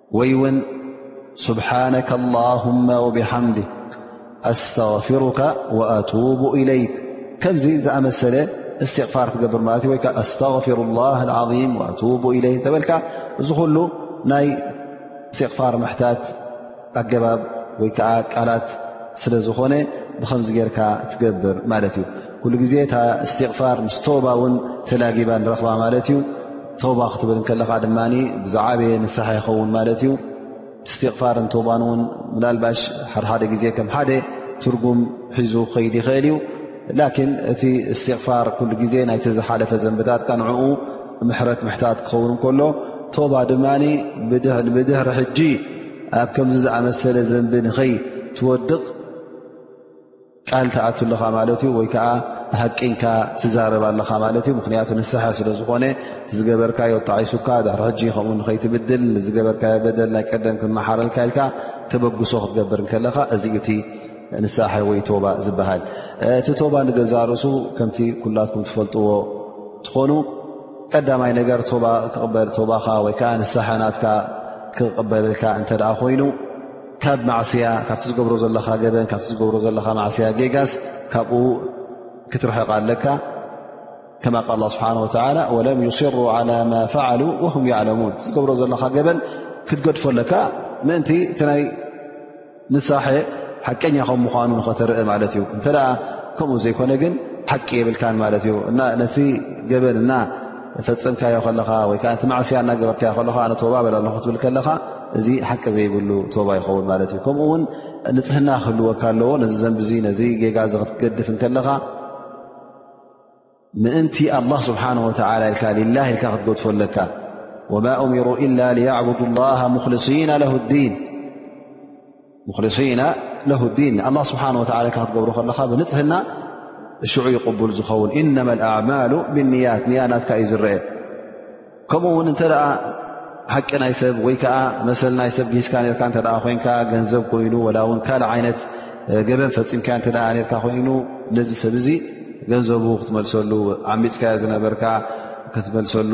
[SPEAKER 1] ወይ ውን ስብሓነከ ላሁመ ወብሓምድ ኣስተغፍሩካ ወኣቱቡ ኢለይክ ከምዚ ዝኣመሰለ እስትቕፋር ትገብር ማለት እዩ ወይከ ኣስተغፍሩ ላ ዓظም ኣቱቡ ኢለይ ተበልካ እዚ ኩሉ ናይ እስትቕፋር ምሕታት ኣገባብ ወይ ከዓ ቃላት ስለ ዝኾነ ብኸምዚ ጌርካ ትገብር ማለት እዩ ኩሉ ግዜ እታ እስትቕፋር ምስ ቶባ እውን ተላጊባ ንረኽባ ማለት እዩ ተውባ ክትብል እንከለኻ ድማ ብዝዓበየ ንስሓ ይኸውን ማለት እዩ እስትቕፋርን ተውባን እውን ምናልባሽ ሓደሓደ ግዜ ከም ሓደ ትርጉም ሒዙ ክኸይድ ይኽእል እዩ ላኪን እቲ እስትቕፋር ኩሉ ግዜ ናይቲ ዝሓለፈ ዘንብታት ቀንዕኡ ምሕረት ምሕታት ክኸውን ከሎ ተውባ ድማ ብድህሪ ሕጂ ኣብ ከምዚ ዝኣመሰለ ዘንቢ ንኸይ ትወድቕ ቃል ትኣቱ ኣለኻ ማለት እዩ ወይ ከዓ ሃቂንካ ትዛረብ ኣለኻ ማለት እዩ ምክንያቱ ንስሐ ስለ ዝኾነ ዝገበርካዮ ጣዒሱካ ድሕሪ ሕጂ ከምኡ ንኸይትብድል ዝገበርካዮ በደል ናይ ቀደም ክመሓረልካ ኢልካ ተበግሶ ክትገብር ከለኻ እዚ እቲ ንሳሐ ወይ ቶባ ዝበሃል እቲ ቶባ ንገዛርሱ ከምቲ ኩላትኩም ትፈልጥዎ ትኾኑ ቀዳማይ ነገር ቶባ ክቕበል ቶባኻ ወይ ከዓ ንሳሐ ናትካ ክቕበልልካ እንተደኣ ኮይኑ ካብ ማዕስያ ካብቲ ዝገብሮ ዘለኻ ገበን ካብ ዝገብሮ ዘለኻ ማዕስያ ጌጋስ ካብኡ ክትርሕቕ ኣለካ ከማ ቃል ስብሓ ወላ ወለም ይስሩ ዓላ ማ ፈዓሉ ወም ያዕለሙን ዝገብሮ ዘለኻ ገበን ክትገድፎ ኣለካ ምእንቲ እቲ ናይ ንሳሐ ሓቀኛ ከም ምኳኑ ንኸተርእ ማለት እዩ እንተ ከምኡ ዘይኮነ ግን ሓቂ የብልካን ማለት እዩ እና ነቲ ገበን እና ፈፀምካዮ ከለኻ ወይ ከዓ እቲ ማዕስያ እናገበርካዮ ከለኻ ኣነ ቶባ በል ኣለኹ ክትብል ከለኻ እዚ ሓቂ ዘይብሉ ቶባ ይኸውን ማለት እዩ ከምኡ ውን ንፅህና ክህልወካ ኣለዎ ነዚ ዘንብ ዙ ነዚ ጌጋ ዚ ክትገድፍ ከለኻ ምእንቲ ኣላ ስብሓን ወተላ ኢልካ ሊላ ኢልካ ክትገድፎ ኣለካ ወማ እሚሩ ኢላ ሊያዕቡዱ ላ ሙክልሲና ለሁ ዲን ሙክሊሲና ለሁ ዲን ንኣላ ስብሓን ወተላ ካ ክትገብሩ ከለኻ ብንፅህና ሽዑ ይቕቡል ዝኸውን ኢነማ ኣማሉ ብንያት ንያ ናትካ እዩ ዝረአ ከምኡ ውን እንተ ሓቂ ናይ ሰብ ወይ ከዓ መሰል ናይ ሰብ ጊዝካ ርካ እተ ኮይንካ ገንዘብ ኮይኑ ወላ ውን ካልእ ዓይነት ገበን ፈፂምካ እተ ርካ ኮይኑ ነዚ ሰብ እዚ ገንዘቡ ክትመልሰሉ ዓሚፅካዮ ዝነበርካ ክትመልሰሉ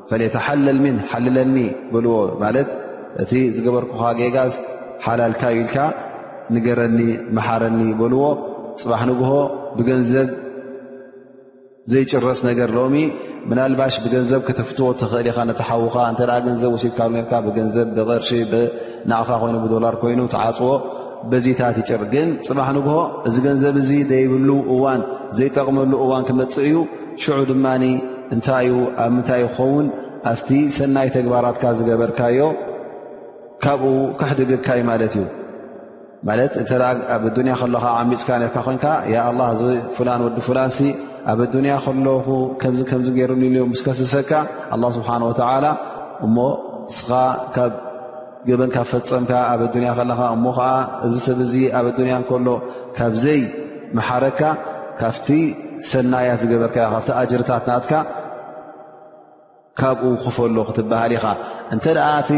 [SPEAKER 1] ፈለየተሓለል ምን ሓልለኒ በልዎ ማለት እቲ ዝገበርኩኻ ጌጋስ ሓላልካ ኢልካ ንገረኒ መሓረኒ በልዎ ፅባሕ ንግሆ ብገንዘብ ዘይጭረስ ነገር ሎሚ ምናልባሽ ብገንዘብ ክትፍትዎ ተኽእል ኢኻ ነተሓውኻ እተ ገንዘብ ውሲድካ ርካ ብገንዘብ ብቕርሺ ብናቕፋ ኮይኑ ብዶላር ኮይኑ ተዓፅዎ በዚታት ይጭር ግን ፅባሕ ንግሆ እዚ ገንዘብ እዚ ዘይብሉ እዋን ዘይጠቕመሉ እዋን ክመፅእ እዩ ሽዑ ድማ እንታይ ዩ ኣብ ምንታይ ክኸውን ኣብቲ ሰናይ ተግባራትካ ዝገበርካዮ ካብኡ ከሕድግካይ ማለት እዩ ማለት እተ ኣብ ኣዱንያ ከለካ ዓሚፅካ ነርካ ኮንካ ያ ኣላ እዚ ፍላን ወዲ ፍላንሲ ኣብ ኣዱንያ ከለኹ ከምዚ ከምዚ ገይሩኒ ዮም ምስከስሰካ ኣላ ስብሓን ወተዓላ እሞ እስኻ ካብ ገበን ካብ ፈፀምካ ኣብ ኣዱንያ ከለኻ እሞ ከዓ እዚ ሰብ እዚ ኣብ ኣዱንያ ከሎ ካብዘይ መሓረካ ካብቲ ሰናያት ዝገበርካ ካብቲ ኣጅርታት ናትካ ካብኡ ክፈሎ ክትበሃል ኢኻ እንተ እቲ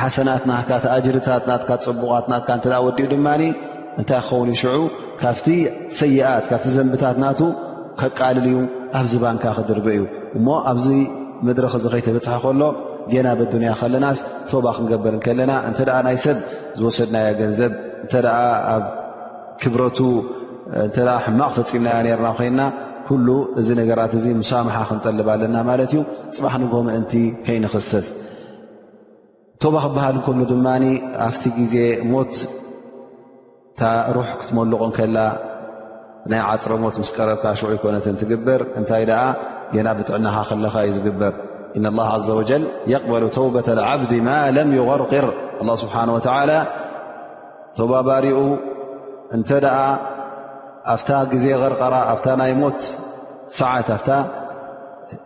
[SPEAKER 1] ሓሰናት ናካ ቲ ኣጅርታት ናትካ ፅቡቓት ናትካ እተ ወዲኡ ድማ እንታይ ክኸውን እዩ ሽዑ ካብቲ ሰይኣት ካብቲ ዘንብታት ናቱ ከቃልል እዩ ኣብዚ ባንካ ክድርበ እዩ እሞ ኣብዚ መድረኽ እዚ ከይተበፅሐ ከሎ ጌና በዱንያ ከለናስ ቶባ ክንገበር ከለና እንተ ናይ ሰብ ዝወሰድናዮ ገንዘብ እንተ ኣብ ክብረቱ እተ ሕማቕ ፈፂምናዮ ነርና ኮይና ኩሉ እዚ ነገራት እዚ ሙሳምሓ ክንጠልብ ኣለና ማለት እዩ ፅባሕ ንጎ ምእንቲ ከይንኽሰስ ቶባ ክበሃል እንከሉ ድማ ኣብቲ ግዜ ሞት እታ ሩሕ ክትመልቕ ከላ ናይ ዓፅረ ሞት ምስ ቀረብካ ሽዑ ኣይኮነትን ትግበር እንታይ ደኣ ገና ብጥዕናኻ ከለኻ እዩ ዝግበር እና ላ ዘ ወጀል የቅበሉ ተውበት ዓብዲ ማ ለም ይغርቅር ኣ ስብሓን ወተላ ቶባ ባሪኡ እንተ ደኣ ኣብታ ግዜ ቐርቀራ ኣብታ ናይ ሞት ሰዓት ኣፍታ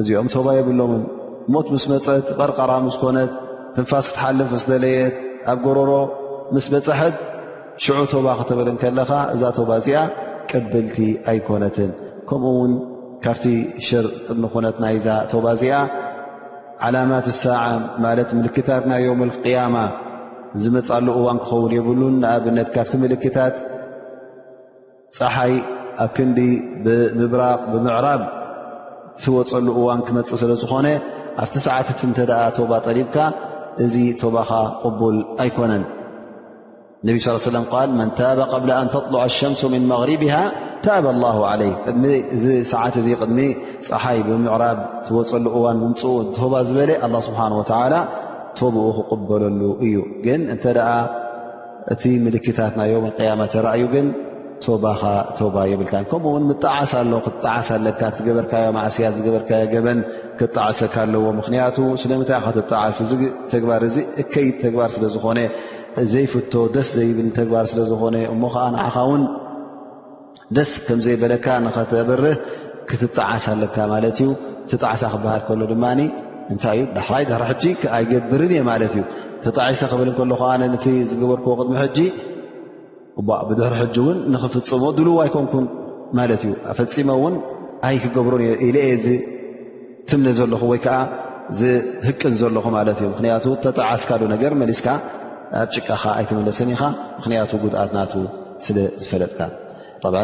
[SPEAKER 1] እዚኦም ቶባ የብሎምን ሞት ምስ መፀት ቐርቐራ ምስ ኮነት ትንፋስ ክትሓልፍ ምስ ደለየት ኣብ ጎረሮ ምስ በፀሐት ሽዑ ቶባ ክተበል ከለኻ እዛ ቶባ እዚኣ ቅብልቲ ኣይኮነትን ከምኡ ውን ካብቲ ሽር ቅድሚ ኩነት ናይዛ ቶባ እዚኣ ዓላማት ሳዓ ማለት ምልክታት ናይ ዮም ቅያማ ዝመፃሉ እዋን ክኸውን የብሉን ንኣብነት ካብቲ ምልክታት ጸሓይ ኣብ ክንዲ ብምብራቕ ብምዕራብ ትወፀሉ እዋን ክመፅእ ስለ ዝኾነ ኣብቲ ሰዓት እቲ እንተ ቶባ ጠሊብካ እዚ ቶባኻ ቅቡል ኣይኮነን ነቢ ስ ሰለም ቃል መን ታበ ቐብላ ኣን ተጥሉዓ ሸምሱ ምን መغሪብሃ ታበ ላሁ ዓለይ ቅድሚ እዚ ሰዓት እዚ ቅድሚ ፀሓይ ብምዕራብ ትወፀሉ እዋን ምምፅኡ ቶባ ዝበለ ኣላ ስብሓን ወተዓላ ቶብኡ ክቕበለሉ እዩ ግን እንተ እቲ ምልክታት ናይ ዮም ያማ ተራእዩ ግን ቶባኻ ቶባ የብልካ ከምኡ ውን ምጣዓስ ኣሎ ክጣዓስ ኣለካ ዝገበርካዮ ማእስያ ዝገበርካዮ ገበን ክጣዕሰካ ኣለዎ ምክንያቱ ስለምንታይ ካ ትጣዓስ እዚ ተግባር እዚ እከይ ተግባር ስለ ዝኾነ ዘይፍቶ ደስ ዘይብል ተግባር ስለዝኾነ እሞ ከዓ ንዓኻ ውን ደስ ከም ዘይበለካ ንኸተብርህ ክትጠዓስ ኣለካ ማለት እዩ ትጣዕሳ ክበሃል ከሎ ድማ እንታይ እዩ ዳሕራይ ዳሕራ ሕጂ ኣይገብርን እየ ማለት እዩ ተጣዒሰ ክብል ከሎ ከዓ ነቲ ዝገበርክዎ ቅድሚ ሕጂ ብድሕሪ ሕጂ እውን ንኽፍፅሞ ድልው ኣይኮንኩን ማለት እዩ ኣፈፂመ እውን ኣይክገብሮን ኢለ እየ ትምነ ዘለኹ ወይ ከዓ ዝህቅን ዘለኹ ማለት እዩ ምክንያቱ ተጣዓስካዶ ነገር መሊስካ ኣብ ጭቃኻ ኣይትመለስን ኢኻ ምክንያቱ ጉድኣት ናቱ ስለ ዝፈለጥካ ብ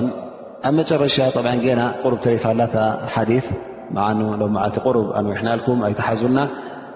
[SPEAKER 1] ኣብ መጨረሻ ብ ገና ቁሩብ ተሪፋላታ ሓዲ መዓኑ ሎም መዓልቲ ቁሩብ ኣንውሕናልኩም ኣይትሓዙና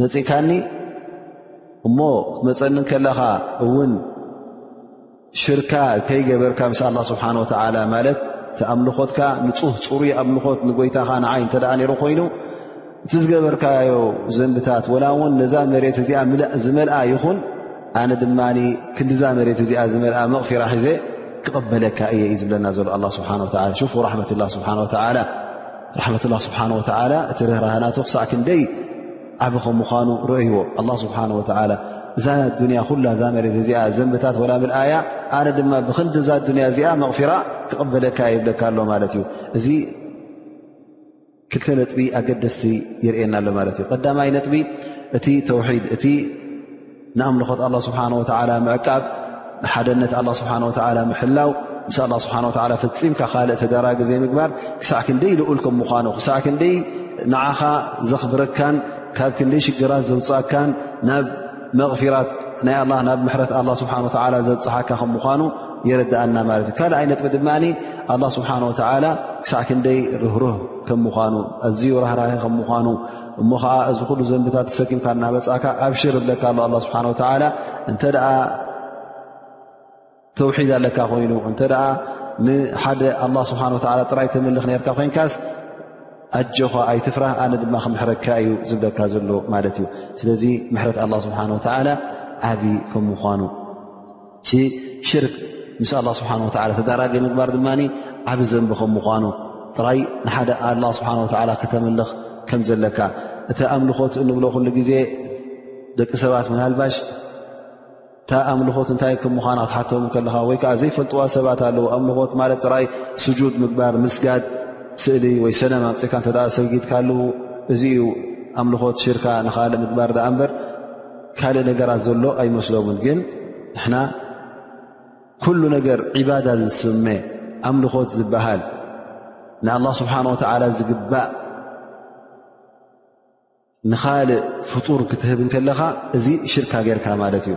[SPEAKER 1] መጺእካኒ እሞ ክትመፀኒ ከለኻ እውን ሽርካ ከይገበርካ ምስ ኣላ ስብሓን ወተዓላ ማለት እቲ ኣምልኾትካ ንፁህ ፅሩይ ኣምልኾት ንጎይታኻ ንዓይ እንተ ነሩ ኮይኑ እቲ ዝገበርካዮ ዘንብታት ወላ እውን ነዛ መሬት እዚኣ ምልእ ዝመልኣ ይኹን ኣነ ድማ ክንዲዛ መሬት እዚኣ ዝመልኣ መቕፊራ ሒዘ ክቕበለካ እየ እዩ ዝብለና ዘሎ ኣላ ስብሓን ወላ ሽፉ ራሕመትላ ስብሓን ወተዓላ ራሕመት ላ ስብሓን ወተዓላ እቲ ርህራሃ ናቱ ክሳዕ ክንደይ ዓብ ከም ምዃኑ ርእይዎ ኣላ ስብሓን ወተዓላ እዛ ዱንያ ኩላ እዛ መሬት እዚኣ ዘንብታት ወላ ምልኣያ ኣነ ድማ ብክንዲ እዛ ዱንያ እዚኣ መቕፊራ ክቕበለካ የብለካ ኣሎ ማለት እዩ እዚ ክልተ ነጥቢ ኣገደስቲ ይርእየና ኣሎ ማለት እዩ ቀዳማይ ነጥቢ እቲ ተውሒድ እቲ ንኣምልኾት ኣላ ስብሓን ወተዓላ ምዕቃብ ንሓደነት ኣላ ስብሓን ወተዓላ ምሕላው ምስ ኣላ ስብሓን ወተዓላ ፈፂምካ ካልእ ተዳራጊ ዘይምግባር ክሳዕ ክንደይ ልኡል ከም ምዃኑ ክሳዕ ክንደይ ንዓኻ ዘኽብረካን ካብ ክንደይ ሽግራት ዘውፃካን ናብ መቕፊራት ናይ ኣላ ናብ ምሕረት ኣላ ስብሓን ወተዓላ ዘብፅሓካ ከም ምዃኑ የረድኣና ማለት እዩ ካልኣይ ነጥቢ ድማ ኣላ ስብሓን ወተዓላ ክሳዕ ክንደይ ርህሩህ ከም ምዃኑ ኣዝዩ ራህራሂ ከም ምዃኑ እሞ ኸዓ እዚ ኩሉ ዘንብታት ተሰኪምካ እናመፃእካ ኣብሽር እብለካ ኣሎ ኣላ ስብሓን ወተዓላ እንተ ደኣ ተውሒድ ኣለካ ኮይኑ እንተ ደኣ ንሓደ ኣላ ስብሓን ወተዓላ ጥራይ ተምልኽ ነርካ ኮይንካስ ኣጆኻ ኣይትፍራህ ኣነ ድማ ክምሕረካ እዩ ዝብለካ ዘሎ ማለት እዩ ስለዚ ምሕረት ኣላ ስብሓን ወተዓላ ዓብዪ ከም ምኳኑ እ ሽርክ ምስ ኣላ ስብሓን ወላ ተዳራጊ ምግባር ድማ ዓብ ዘንቢ ከም ምኳኑ ጥራይ ንሓደ ኣላ ስብሓን ወላ ከተምልኽ ከም ዘለካ እቲ ኣምልኾት እንብሎ ኩሉ ግዜ ደቂ ሰባት ምናልባሽ እታ ኣምልኾት እንታይ ከም ምኳና ክትሓቶም ከለካ ወይ ከዓ ዘይፈልጥዋ ሰባት ኣለዉ ኣምልኾት ማለት ጥራይ ስጁድ ምግባር ምስጋድ ስእሊ ወይ ሰነ ማምፅካ እተ ሰጊድካ ኣለዉ እዚ እዩ ኣምልኾት ሽርካ ንካል ምግባር ዳኣ እምበር ካልእ ነገራት ዘሎ ኣይመስሎምን ግን ንሕና ኩሉ ነገር ዒባዳ ዝስመ ኣምልኾት ዝበሃል ንኣላ ስብሓን ወተዓላ ዝግባእ ንኻልእ ፍጡር ክትህብ እንከለኻ እዚ ሽርካ ጌርካ ማለት እዩ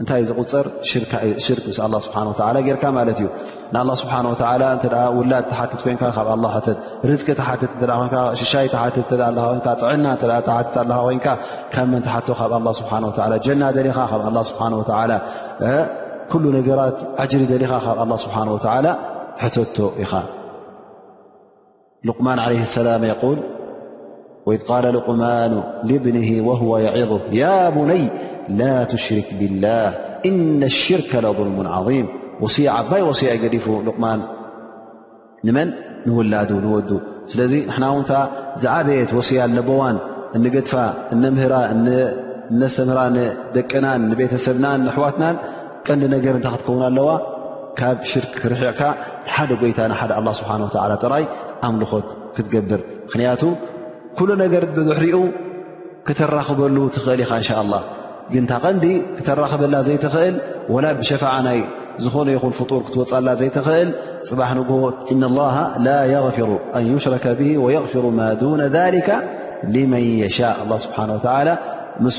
[SPEAKER 1] እንታይ ዝቁፅር ሽርክ ምስ ኣላ ስብሓን ወተላ ጌርካ ማለት እዩ ንኣላ ስብሓን ወተላ እተ ውላድ ተሓትት ኮንካ ካብ ኣላ ሓትት ርዝቂ ተሓትት እተ ኮንካ ሽሻይ ተሓትት እተ ኣለካ ኮንካ ጥዕና እተ ተሓትት ኣለካ ኮንካ ካብ መን ተሓቶ ካብ ኣላ ስብሓን ወላ ጀና ደሊኻ ካብ ኣላ ስብሓን ወተላ ኩሉ ነገራት ኣጅሪ ደሊኻ ካብ ኣላ ስብሓን ወተላ ሕተቶ ኢኻ لقمان عليه السلام يول وإذ قال لقمان لابنه وهو يعظه يا بني لا تشرك بالله إن الشرك لظلم عظيم وس عبي وسي يجلف لقمان من نولد نودو لذ نحن ن زعبت وسي لبون نقدف نسهر د بسب نحون ቀንዲ ነገር እንታይ ክትከውን ኣለዋ ካብ ሽርክ ክርሕዕካ ንሓደ ጎይታ ንሓደ ኣላ ስብሓን ወተላ ጥራይ ኣምልኾት ክትገብር ምኽንያቱ ኩሉ ነገር ብድሕሪኡ ክተራኽበሉ ትኽእል ኢኻ እንሻ ላ ግን እታ ቀንዲ ክተራኽበላ ዘይትኽእል ወላ ብሸፋዓ ናይ ዝኾነ ይኹን ፍጡር ክትወፅላ ዘይትኽእል ፅባሕ ንግ እና ላ ላ የغፍሩ ኣን ዩሽረከ ብ ወየغፍሩ ማ ዱነ ሊከ ልመን የሻእ ኣ ስብሓን ወተላ ምስ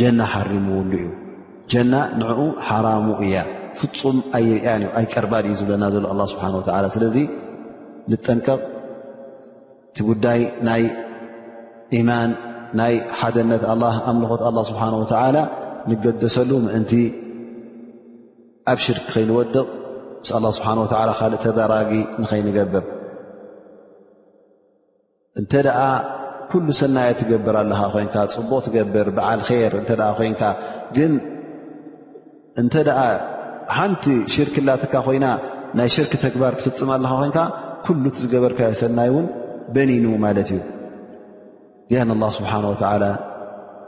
[SPEAKER 1] ጀና ሓሪምውሉ እዩ ጀና ንዕኡ ሓራሙ እያ ፍፁም ኣይርያን እዩ ኣይቀርባን እዩ ዝብለና ዘሎ ኣላ ስብሓን ወተላ ስለዚ ንጠንቀቕ እቲ ጉዳይ ናይ ኢማን ናይ ሓደነት ኣላ ኣምልኾት ኣላ ስብሓን ወተዓላ ንገደሰሉ ምእንቲ ኣብ ሽርክ ከይንወድቕ ምስ ኣላ ስብሓን ወተላ ካልእ ተደራጊ ንኸይንገብር እንተ ኩሉ ሰናየ ትገብር ኣለኻ ኮንካ ፅቡቕ ትገብር በዓል ር እተ ኮንካ ግን እንተ ሓንቲ ሽርክ ላትካ ኮይና ናይ ሽርክ ተግባር ትፍፅም ኣለኻ ኮንካ ኩሉ እቲ ዝገበርካዮ ሰናይ እውን በኒኑ ማለት እዩ ን ላ ስብሓን ወላ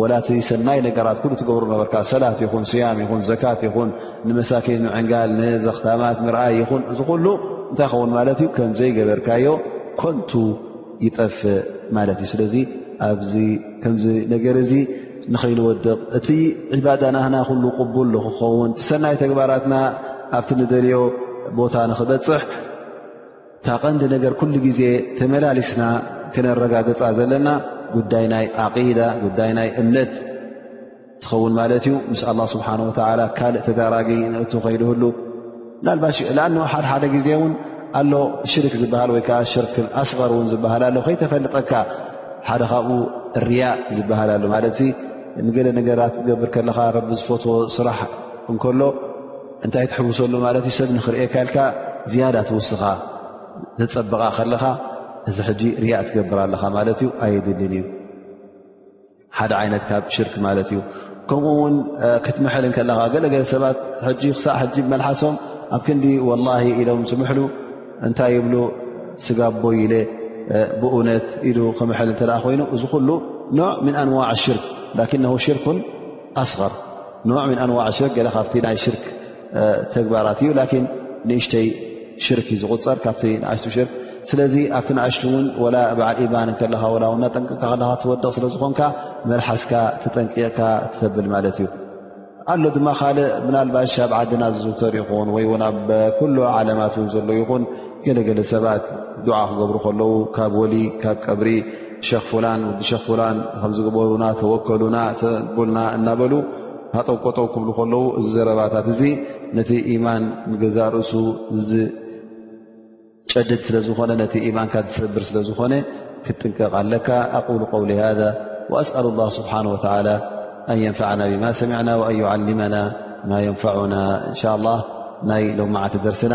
[SPEAKER 1] ወላቲ ሰናይ ነገራት ኩሉ ትገብሩ ነበርካ ሰላት ይኹን ስያም ይኹን ዘካት ይኹን ንመሳኪን ምዕንጋል ንዘኽታማት ምርኣይ ይኹን እዚ ኩሉ እንታይ ኸውን ማለት እዩ ከምዘይገበርካዮ ኮንቱ ይጠፍእ ማለት እዩ ስለዚ ኣብዚ ከምዚ ነገር እዚ ንኸይንወድቕ እቲ ዒባዳ ናህና ኩሉ ቅቡል ንክኸውን ሰናይ ተግባራትና ኣብቲ ንደልዮ ቦታ ንክበፅሕ እታ ቀንዲ ነገር ኩሉ ግዜ ተመላሊስና ክነረጋግፃ ዘለና ጉዳይ ናይ ዓቂዳ ጉዳይ ናይ እምነት ትኸውን ማለት እዩ ምስ ኣላ ስብሓን ወተላ ካልእ ተዳራጊ ንእቱ ከይድህሉ ናልባሽ ን ሓደ ሓደ ግዜ እውን ኣሎ ሽርክ ዝበሃል ወይ ከዓ ሽርክ ኣስቀር እውን ዝበሃል ኣሎ ከይተፈልጠካ ሓደ ካብኡ ርያ ዝበሃል ኣሎ ማለት ንገለ ነገራት ክትገብር ከለካ ረቢ ዝፈትዎ ስራሕ እንከሎ እንታይ ትሕውሰሉ ማለት እዩ ሰብ ንኽርእካ ኢልካ ዝያዳ ትውስኻ ዘፀበቓ ከለኻ እዚ ሕጂ ርያ ትገብር ኣለኻ ማለት እዩ ኣይድልን እዩ ሓደ ዓይነት ካብ ሽርክ ማለት እዩ ከምኡ ውን ክትምሐል ከለኻ ገለገለ ሰባት ሕጂ ክሳዕ ሕጂ መልሓሶም ኣብ ክንዲ ወላ ኢሎም ዝምሕሉ እንታይ ይብሉ ስጋ ቦይ ኢለ ብእውነት ኢሉ ክምሐል እተ ኮይኑ እዚ ኩሉ ኖዕ ምን ኣንዋዕ ሽርክ ላኪነ ሽርኩን ኣስር ኖዕ ምን ኣንዋዕ ሽርክ ገለ ካብቲ ናይ ሽርክ ተግባራት እዩ ላኪን ንእሽተይ ሽርክ እዩ ዝቁፀር ካብቲ ንኣሽቱ ሽርክ ስለዚ ኣብቲ ንኣሽቱ እውን ወላ በዓል ኢማን ከለካ ወላ ው እናጠንቅካ ከለካ ትወድቕ ስለ ዝኾንካ መልሓስካ ተጠንቂቕካ ተብል ማለት እዩ ኣሎ ድማ ካልእ ምናልባሽ ኣብ ዓድና ዝዝውተር ይኹን ወይ ውን ኣብ ኩሉ ዓለማት እውን ዘሎ ይኹን ገለገለ ሰባት ዱዓ ክገብሩ ከለዉ ካብ ወሊ ካብ ቀብሪ ሸኽ ፍላን ወዲ ሸኽ ፍላን ከምዚ ግበሩና ተወከሉና ተቡልና እናበሉ ሃጠውቆጠው ክብሉ ከለዉ እዚ ዘረባታት እዚ ነቲ ኢማን ንገዛእ ርእሱ ዝጨድድ ስለ ዝኾነ ነቲ ኢማንካ ዝሰብር ስለ ዝኾነ ክትጥንቀቕ ኣለካ ኣቁሉ ቀውሊ ሃذ ኣስኣሉ ላ ስብሓን ወተላ ኣን የንፍዓና ብማ ሰሚዕና ኣን ዩዓሊመና ማ የንፋዑና እንሻ ላ ናይ ሎማዓቲ ደርስና